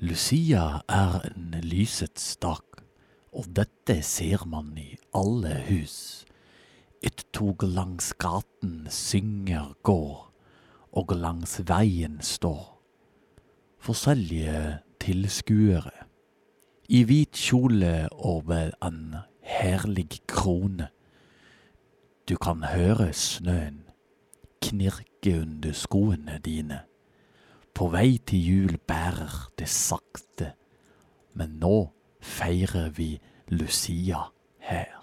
Lucia er en lysets dag, og dette ser man i alle hus. Et tog langs gaten synger går, og langs veien står forskjellige tilskuere. I hvit kjole med en herlig krone. Du kan høre snøen knirke under skoene dine. På vei til jul bærer det sakte, men nå feirer vi Lucia her.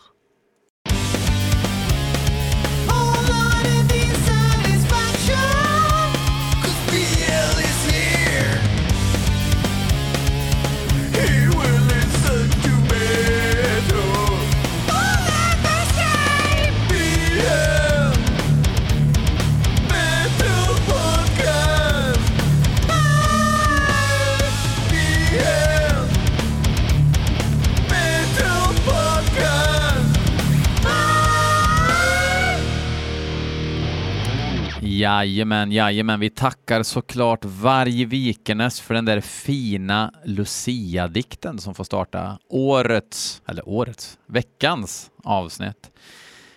Jajamän, jajamän. Vi tackar såklart varje Vikernes för den där fina Lucia-dikten som får starta årets, eller årets, veckans avsnitt.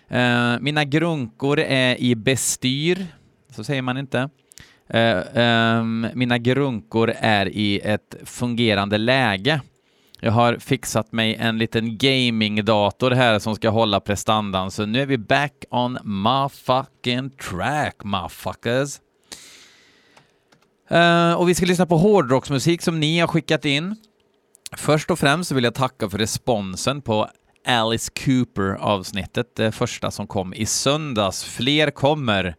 Eh, mina grunkor är i bestyr, så säger man inte. Eh, eh, mina grunkor är i ett fungerande läge. Jag har fixat mig en liten gamingdator här som ska hålla prestandan, så nu är vi back on my fucking track, motherfuckers. Uh, och vi ska lyssna på hårdrocksmusik som ni har skickat in. Först och främst vill jag tacka för responsen på Alice Cooper-avsnittet, det första som kom i söndags. Fler kommer.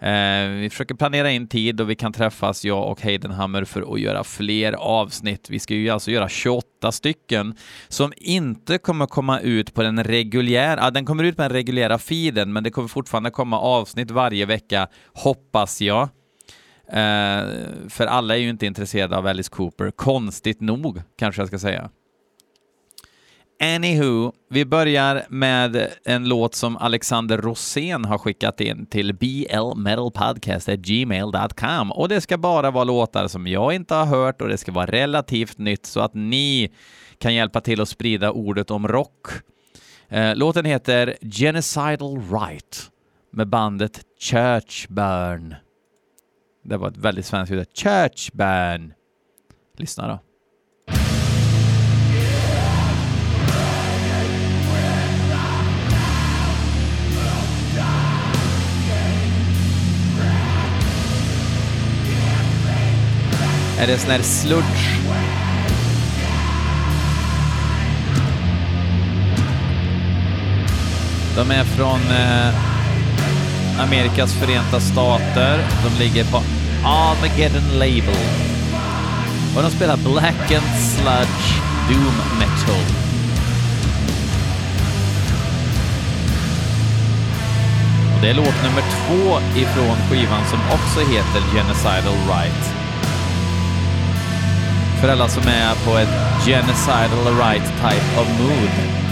Eh, vi försöker planera in tid och vi kan träffas, jag och Heidenhammer, för att göra fler avsnitt. Vi ska ju alltså göra 28 stycken som inte kommer komma ut på den reguljära, ja, den kommer ut på den reguljära feeden, men det kommer fortfarande komma avsnitt varje vecka, hoppas jag. Eh, för alla är ju inte intresserade av Alice Cooper, konstigt nog, kanske jag ska säga. Anywho, vi börjar med en låt som Alexander Rosén har skickat in till blmetalpodcast.gmail.com och det ska bara vara låtar som jag inte har hört och det ska vara relativt nytt så att ni kan hjälpa till att sprida ordet om rock. Eh, låten heter Genocidal Right med bandet Churchburn. Det var ett väldigt svenskt ljud. Churchburn. Lyssna då. Är det sån här sludge. De är från eh, Amerikas förenta stater. De ligger på Armageddon Label. Och de spelar Black and Sludge Doom Metal. Och det är låt nummer två ifrån skivan som också heter Genocidal Right för alla som är på ett genocidal right type of mood.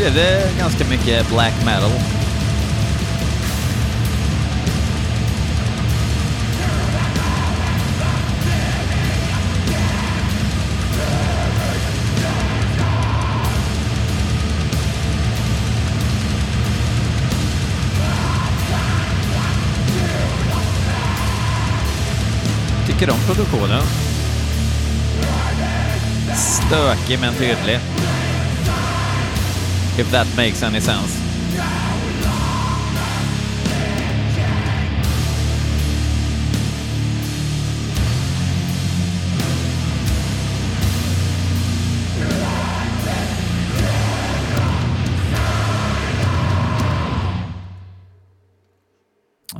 Blev det ganska mycket black metal. Tycker om produktionen. Stökig men tydlig if that makes any sense.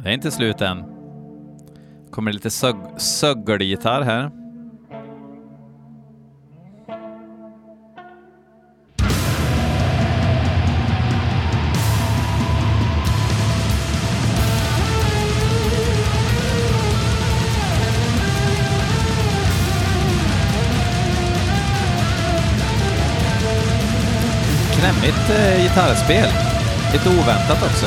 Det är inte slut än. kommer lite sög sögelgitarr här. Ett eh, gitarrspel. Lite oväntat också.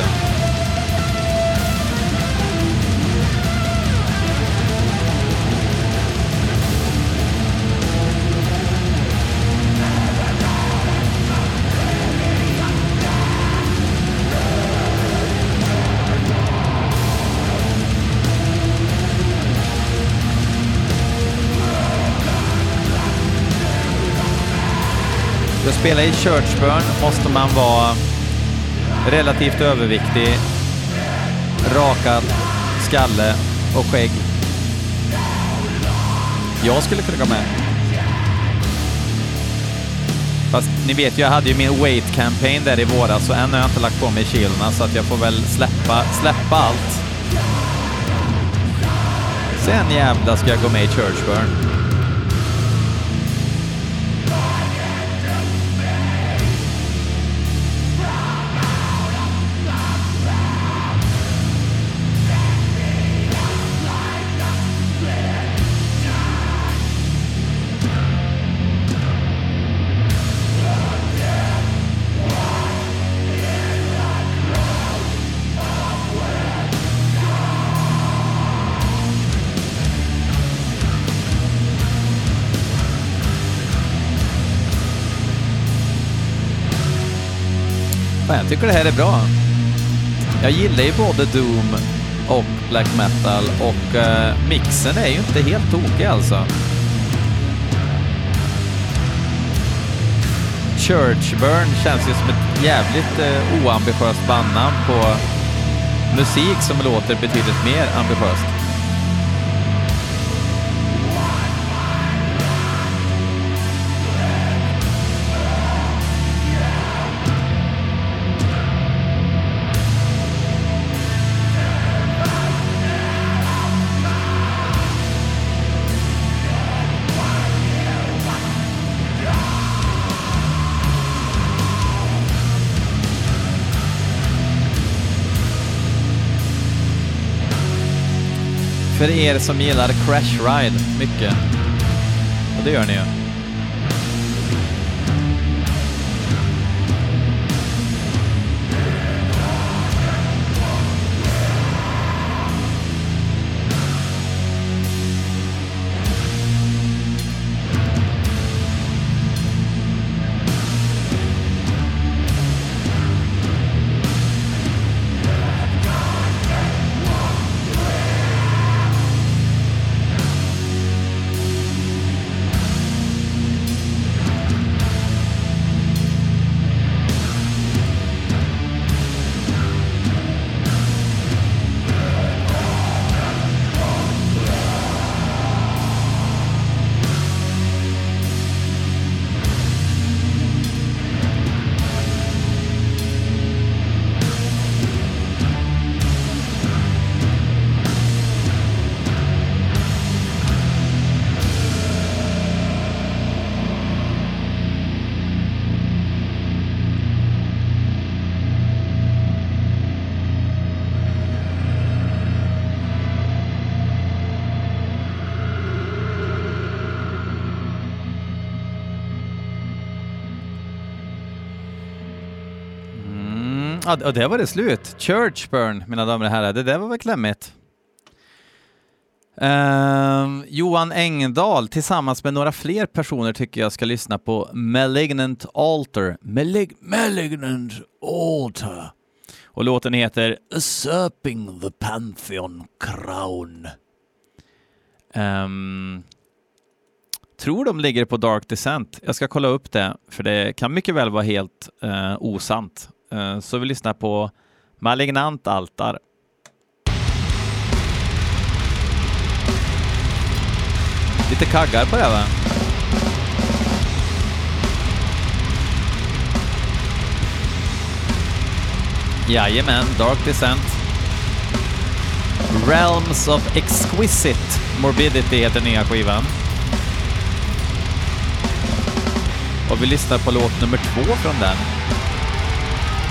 För att spela i Churchburn måste man vara relativt överviktig, rakad skalle och skägg. Jag skulle kunna gå med. Fast ni vet ju, jag hade ju min weight campaign där i våras så än har jag inte lagt på mig kilona så att jag får väl släppa, släppa allt. Sen jävla ska jag gå med i Churchburn. Tycker det här är bra. Jag gillar ju både Doom och Black Metal och eh, mixen är ju inte helt tokig alltså. Churchburn känns ju som ett jävligt eh, oambitiöst bandnamn på musik som låter betydligt mer ambitiöst. För er som gillar Crash Ride mycket, och det gör ni ju. Ja, och det var det slut. Churchburn, mina damer och herrar. Det där var väl klämmigt. Uh, Johan Engdahl tillsammans med några fler personer tycker jag ska lyssna på Malignant Altar. Malig Malignant Altar. Och låten heter Usurping the Pantheon Crown. Um, tror de ligger på Dark Descent. Jag ska kolla upp det, för det kan mycket väl vara helt uh, osant. Eh, så vi lyssnar på Malignant Altar. Lite kaggar på det va? Jajamän, Dark Descent. Realms of Exquisite Morbidity heter nya skivan. Och vi lyssnar på låt nummer två från den.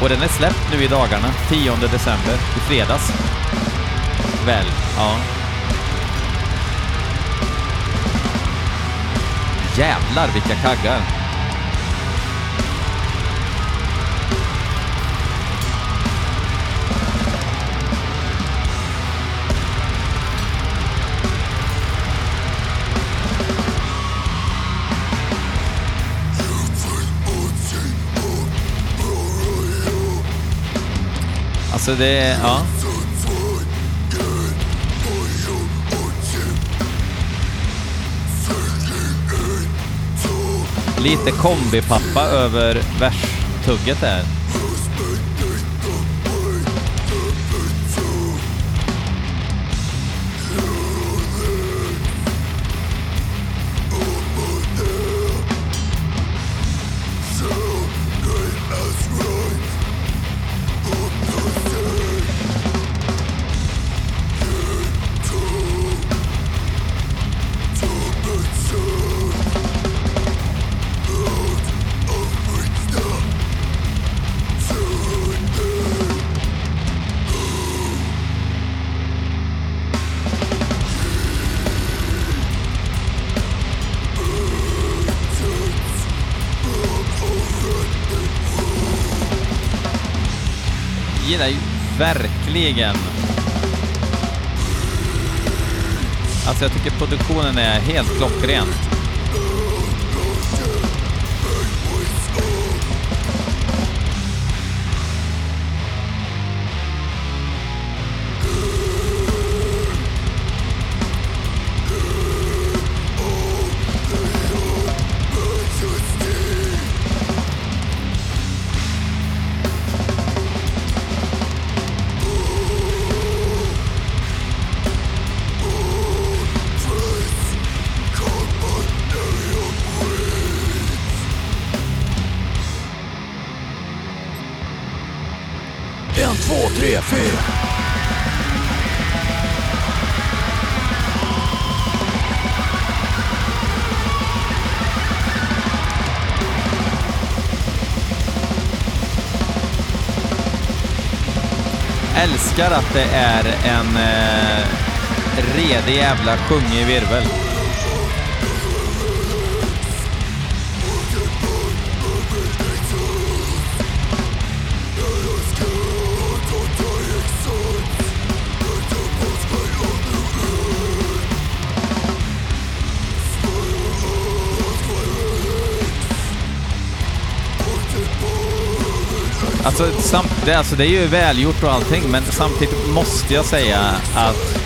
Och den är släppt nu i dagarna, 10 december, i fredags. Väl, ja. Jävlar vilka kaggar! Alltså det, ja. Lite kombipappa över verstugget där. Verkligen... Alltså jag tycker produktionen är helt klockren. Två, tre, fyra. Älskar att det är en eh, redig jävla sjungig virvel. Alltså, sam, det, alltså det är ju välgjort och allting, men samtidigt måste jag säga att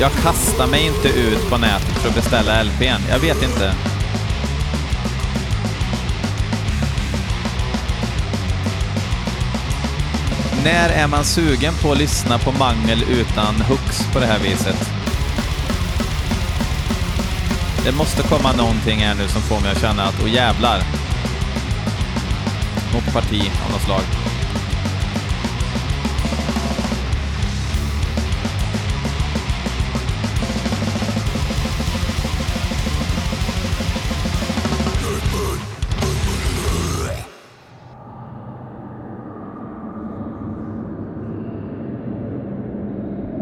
jag kastar mig inte ut på nätet för att beställa LPn. Jag vet inte. När är man sugen på att lyssna på mangel utan hooks på det här viset? Det måste komma någonting här nu som får mig att känna att, åh jävlar, något parti av något slag.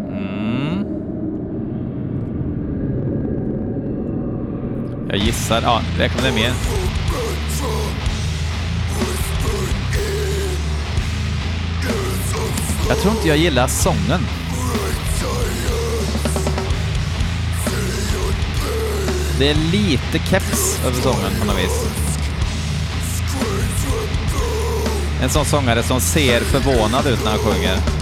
Mm. Jag gissar, ja, räkna med mer. Jag tror inte jag gillar sången. Det är lite keps över sången på något vis. En sån sångare som ser förvånad ut när han sjunger.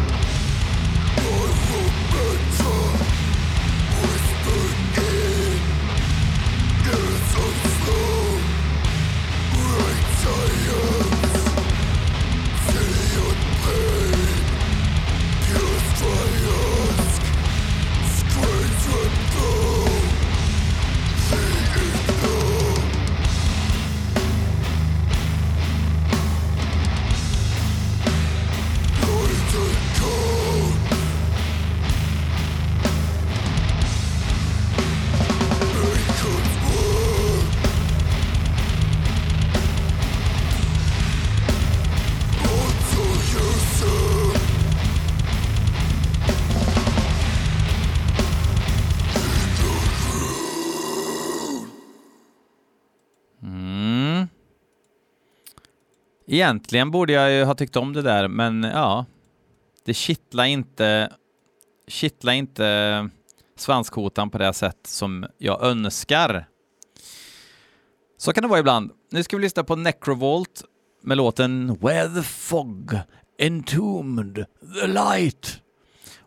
Egentligen borde jag ju ha tyckt om det där, men ja, det kittlar inte, kittlar inte svanskotan på det sätt som jag önskar. Så kan det vara ibland. Nu ska vi lyssna på Necrovolt med låten Where the fog entombed the light.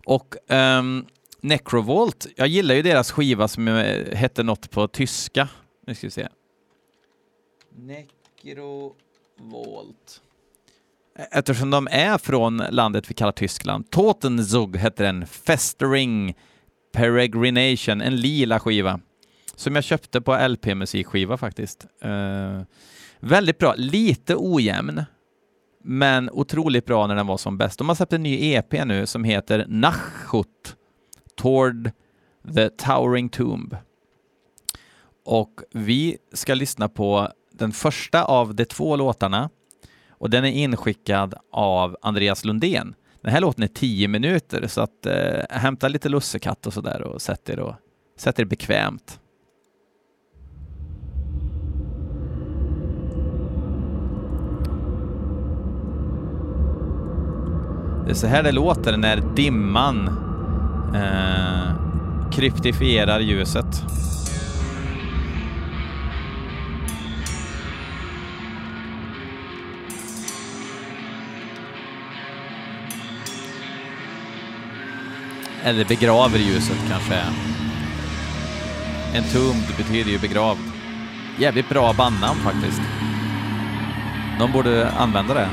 Och um, Necrovolt, jag gillar ju deras skiva som hette något på tyska. Nu ska vi se volt. Eftersom de är från landet vi kallar Tyskland. Totenzug heter den. Festering Peregrination, en lila skiva. Som jag köpte på LP-musikskiva faktiskt. Uh, väldigt bra, lite ojämn, men otroligt bra när den var som bäst. De har släppt en ny EP nu som heter Nachut Toward the Towering Tomb. Och vi ska lyssna på den första av de två låtarna och den är inskickad av Andreas Lundén. Den här låten är tio minuter så att eh, hämta lite lussekatt och sådär och sätt er, och, sätt er bekvämt. Det är så här det låter när dimman eh, kryptifierar ljuset. Eller begraver ljuset kanske. En tumd betyder ju begravd. Jävligt bra bandnamn faktiskt. De borde använda det.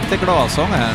Lite glasång här.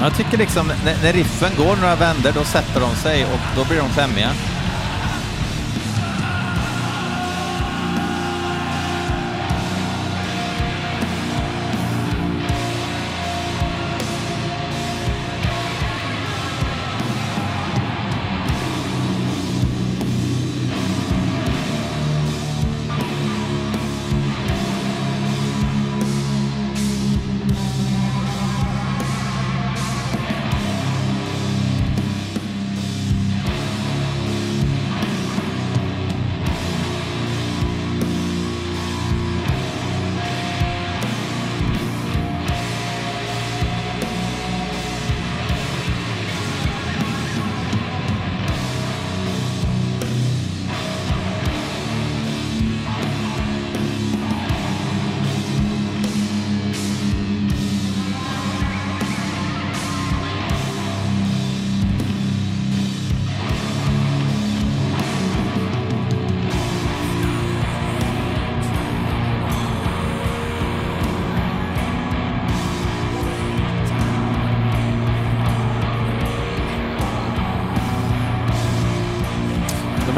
Jag tycker liksom när, när riffen går några vänder då sätter de sig och då blir de femmiga.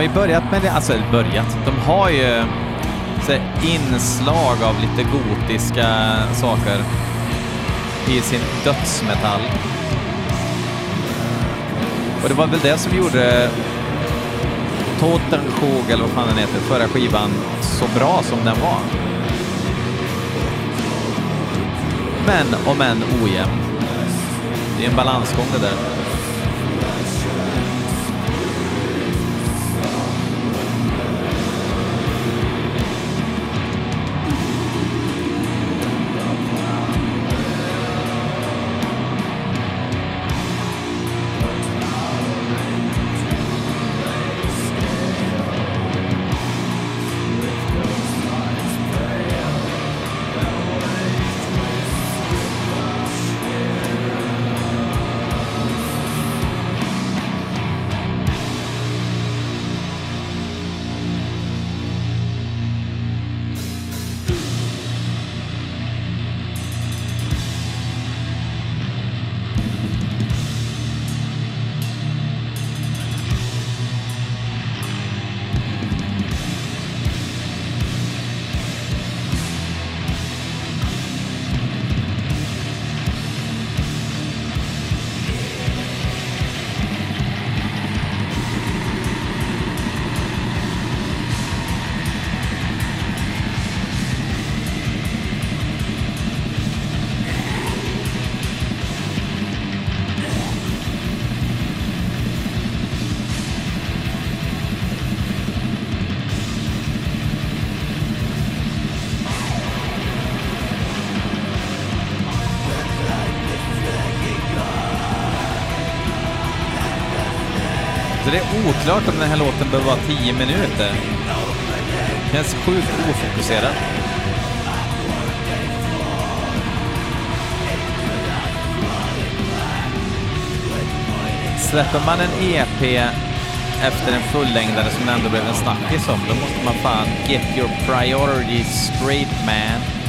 Har ju börjat med det, alltså börjat, de har ju eh, så här, inslag av lite gotiska saker i sin dödsmetall. Och det var väl det som gjorde Totenskog, eller vad fan den heter, förra skivan så bra som den var. Men om än ojämn. Det är en balansgång det där. Oklart om den här låten behöver vara 10 minuter. Känns sjukt ofokuserad. Släpper man en EP efter en fullängdare som det ändå blev en snackis om, då måste man fan get your priorities straight man.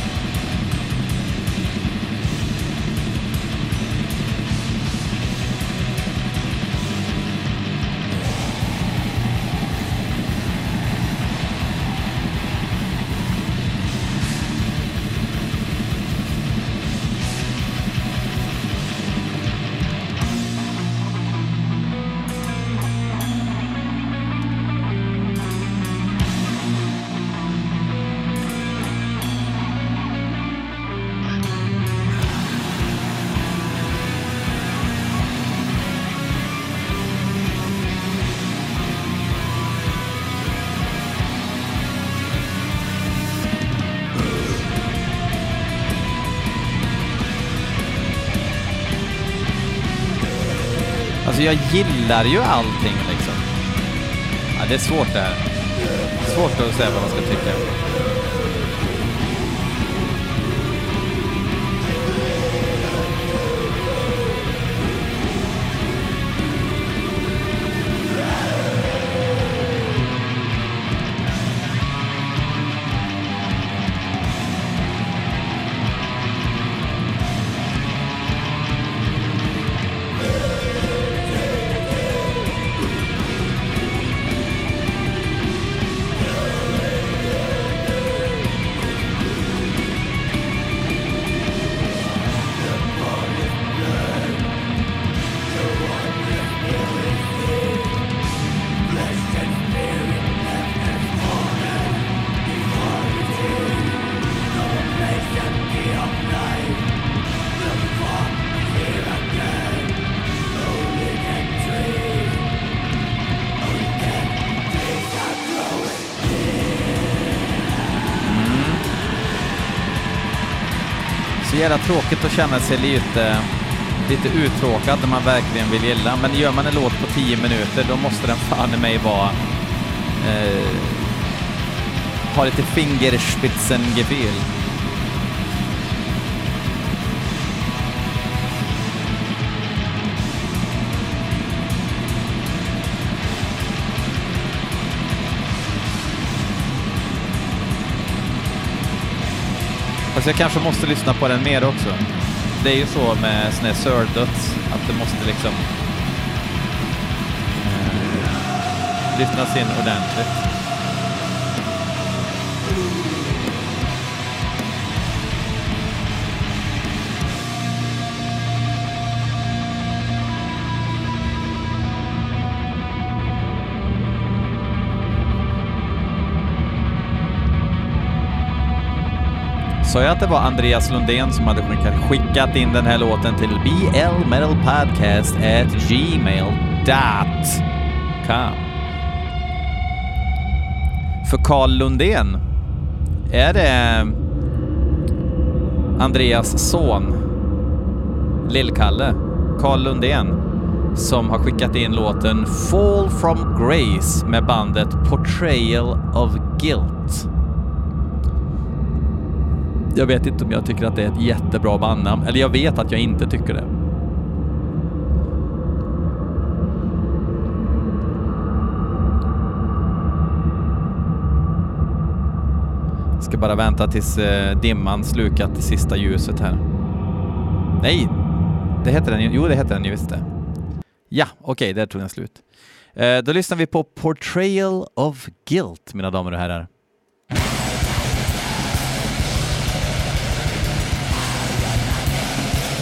Alltså jag gillar ju allting liksom. Ja, det är svårt det här. Svårt att säga vad man ska tycka. Jävla tråkigt att känna sig lite, lite uttråkad när man verkligen vill gilla. Men gör man en låt på 10 minuter, då måste den fan i mig vara... Eh, ha lite fingerspitzengefühl. Fast jag kanske måste lyssna på den mer också. Det är ju så med sån här sördöds, att det måste liksom... eh, lyssnas in ordentligt. Sa jag att det var Andreas Lundén som hade skickat, in den här låten till blmetalpodcast@gmail.com. För Carl Lundén, är det eh, Andreas son, Lill-Kalle, Carl Lundén, som har skickat in låten Fall from Grace med bandet Portrayal of Guilt. Jag vet inte om jag tycker att det är ett jättebra bandnamn, eller jag vet att jag inte tycker det. Ska bara vänta tills eh, dimman slukat det sista ljuset här. Nej, det heter den ju. Jo, det heter den ju visst det. Ja, okej, okay, där tog den slut. Eh, då lyssnar vi på Portrayal of Guilt, mina damer och herrar.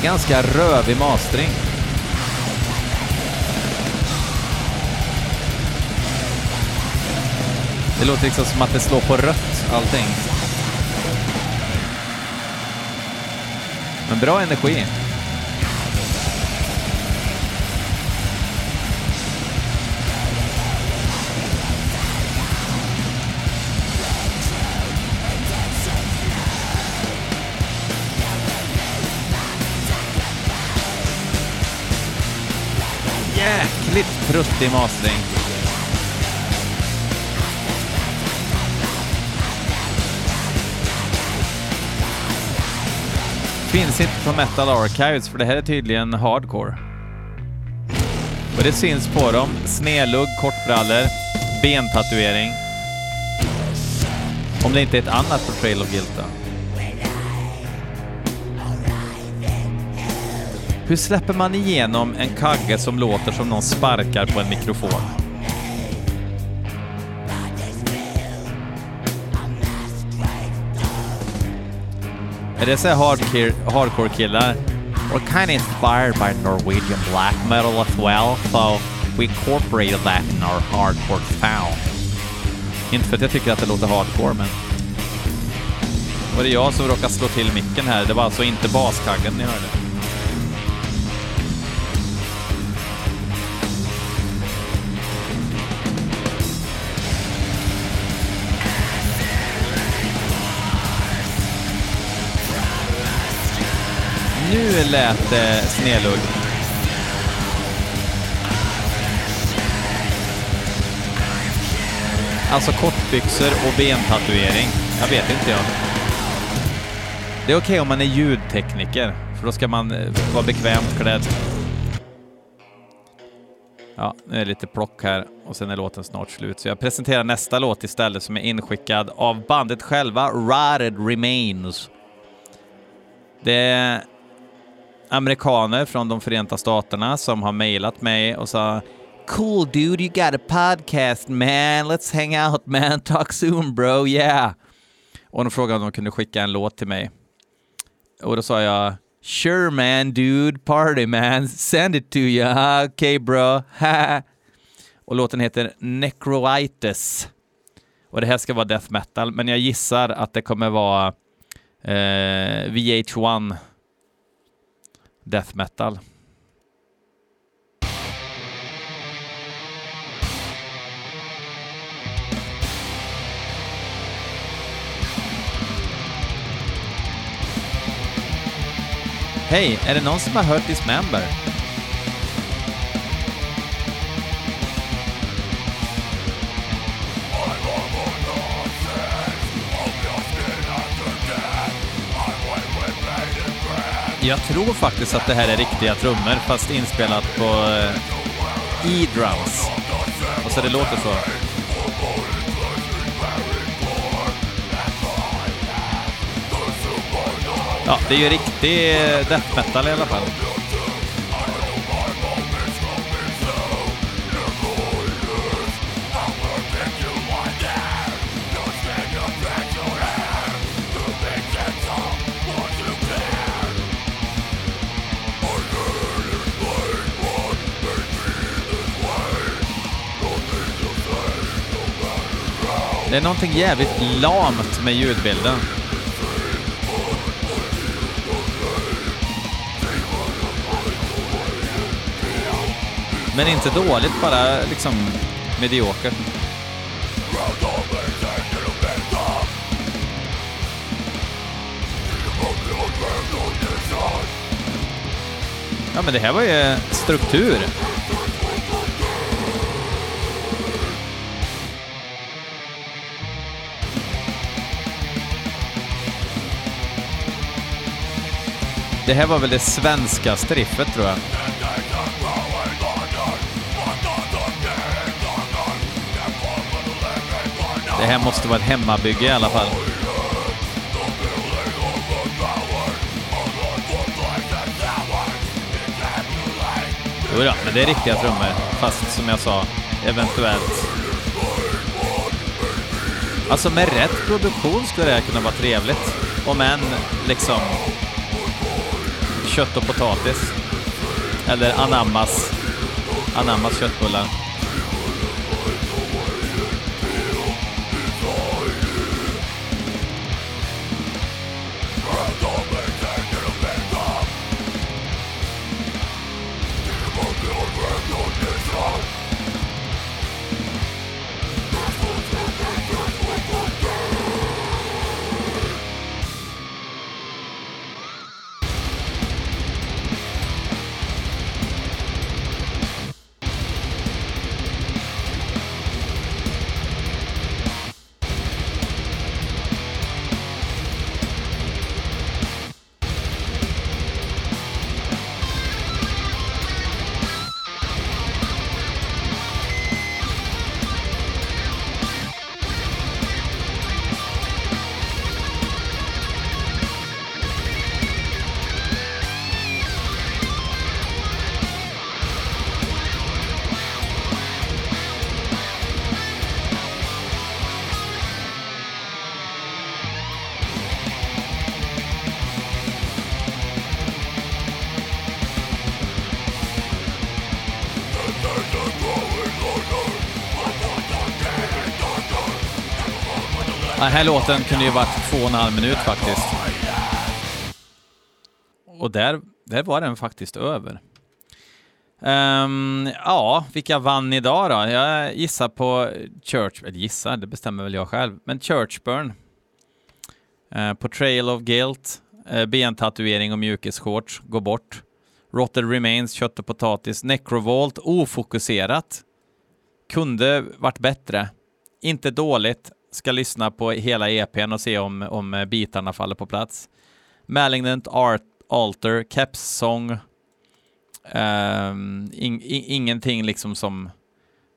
Ganska rövig mastering. Det låter liksom som att det slår på rött, allting. Men bra energi. Riktigt pruttig mastering. Finns inte på Metal Archives för det här är tydligen hardcore. Och det syns på dem. Snedlugg, kortbrallor, bentatuering. Om det inte är ett annat Portrayal of Guilt då. Hur släpper man igenom en kagge som låter som någon sparkar på en mikrofon? Är det så hardcore-killar? We're kind of inspired by Norwegian black metal as well, so we incorporated that in our hardcore sound. Inte för att jag tycker att det låter hardcore, men... Var det jag som råkade slå till micken här? Det var alltså inte baskaggen ni hörde. Nu lät det snedlugg. Alltså kortbyxor och bentatuering. Jag vet inte jag. Det är okej okay om man är ljudtekniker, för då ska man eh, vara bekvämt klädd. Ja, nu är det lite plock här och sen är låten snart slut. Så jag presenterar nästa låt istället som är inskickad av bandet själva, Rotted Remains. Det amerikaner från de Förenta Staterna som har mejlat mig och sa Cool dude, you got a podcast man, let's hang out man, talk soon bro, yeah. Och de frågade om de kunde skicka en låt till mig. Och då sa jag Sure man dude, party man, send it to you, okay, bro, Och låten heter Necroitis. Och det här ska vara death metal, men jag gissar att det kommer vara eh, VH1 death metal. Hej, är det någon som har hört Dismember? Jag tror faktiskt att det här är riktiga trummor fast inspelat på eh, E-drums. Och så det låter så. Ja, det är ju riktig death metal i alla fall. Det är någonting jävligt lamt med ljudbilden. Men inte dåligt, bara liksom mediokert. Ja, men det här var ju struktur. Det här var väl det svenskaste riffet, tror jag. Det här måste vara ett hemmabygge i alla fall. Jodå, men det är riktiga trummor. Fast som jag sa, eventuellt... Alltså med rätt produktion skulle det här kunna vara trevligt. Om än liksom kött och potatis. Eller anammas, anammas köttbullar. Den här låten kunde ju varit två och en halv minut faktiskt. Och där, där var den faktiskt över. Um, ja, vilka vann idag då? Jag gissar på Church, eller gissar, det bestämmer väl jag själv, men Churchburn. Uh, eh, Portrayal of Guilt, uh, bentatuering och mjukisshorts, gå bort. Rotted Remains, kött och potatis, Necrovolt, ofokuserat. Kunde varit bättre. Inte dåligt, ska lyssna på hela EPn och se om, om eh, bitarna faller på plats. Malignant Art Alter, Keps Song. Um, ehm, in, in, ingenting liksom som,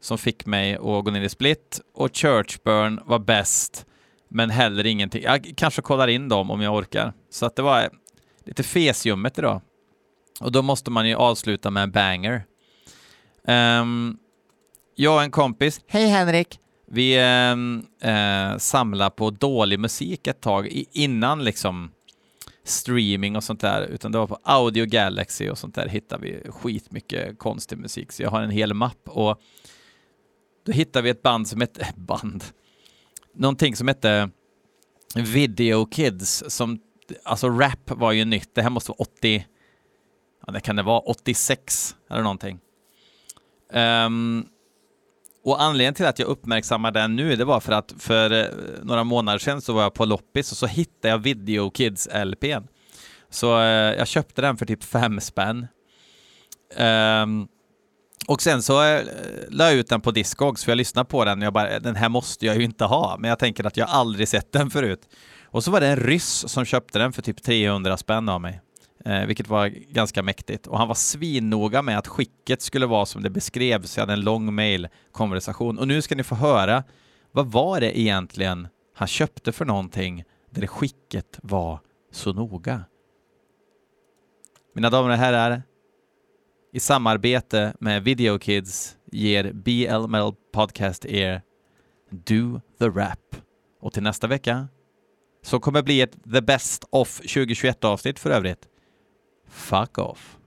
som fick mig att gå ner i split. Och Churchburn var bäst, men heller ingenting. Jag kanske kollar in dem om jag orkar. Så att det var eh, lite fesjummet idag. Och då måste man ju avsluta med en banger. Um, jag och en kompis, hej Henrik, vi eh, eh samlade på dålig musik ett tag innan liksom streaming och sånt där, utan det var på Audio Galaxy och sånt där hittade vi skitmycket konstig musik. Så jag har en hel mapp och då hittade vi ett band som hette, band, någonting som hette Video Kids, som, alltså rap var ju nytt, det här måste vara 80, ja det kan det vara, 86 eller någonting. Um, och anledningen till att jag uppmärksammar den nu, det var för att för eh, några månader sedan så var jag på loppis och så hittade jag Video Kids LPn. Så eh, jag köpte den för typ fem spänn. Um, och sen så eh, la jag ut den på Discogs för jag lyssnade på den och jag bara, eh, den här måste jag ju inte ha, men jag tänker att jag aldrig sett den förut. Och så var det en ryss som köpte den för typ 300 spänn av mig eh, vilket var ganska mäktigt. Och han var svinnoga med att skicket skulle vara som det beskrevs. Jag hade en lång mailkonversation. Och nu ska ni få höra, vad var det egentligen han köpte för någonting där skicket var så noga? Mina damer och herrar, i samarbete med Video Kids ger BL Metal Podcast er Do the Rap. Och till nästa vecka så kommer bli ett The Best of 2021 avsnitt för övrigt. Fuck off.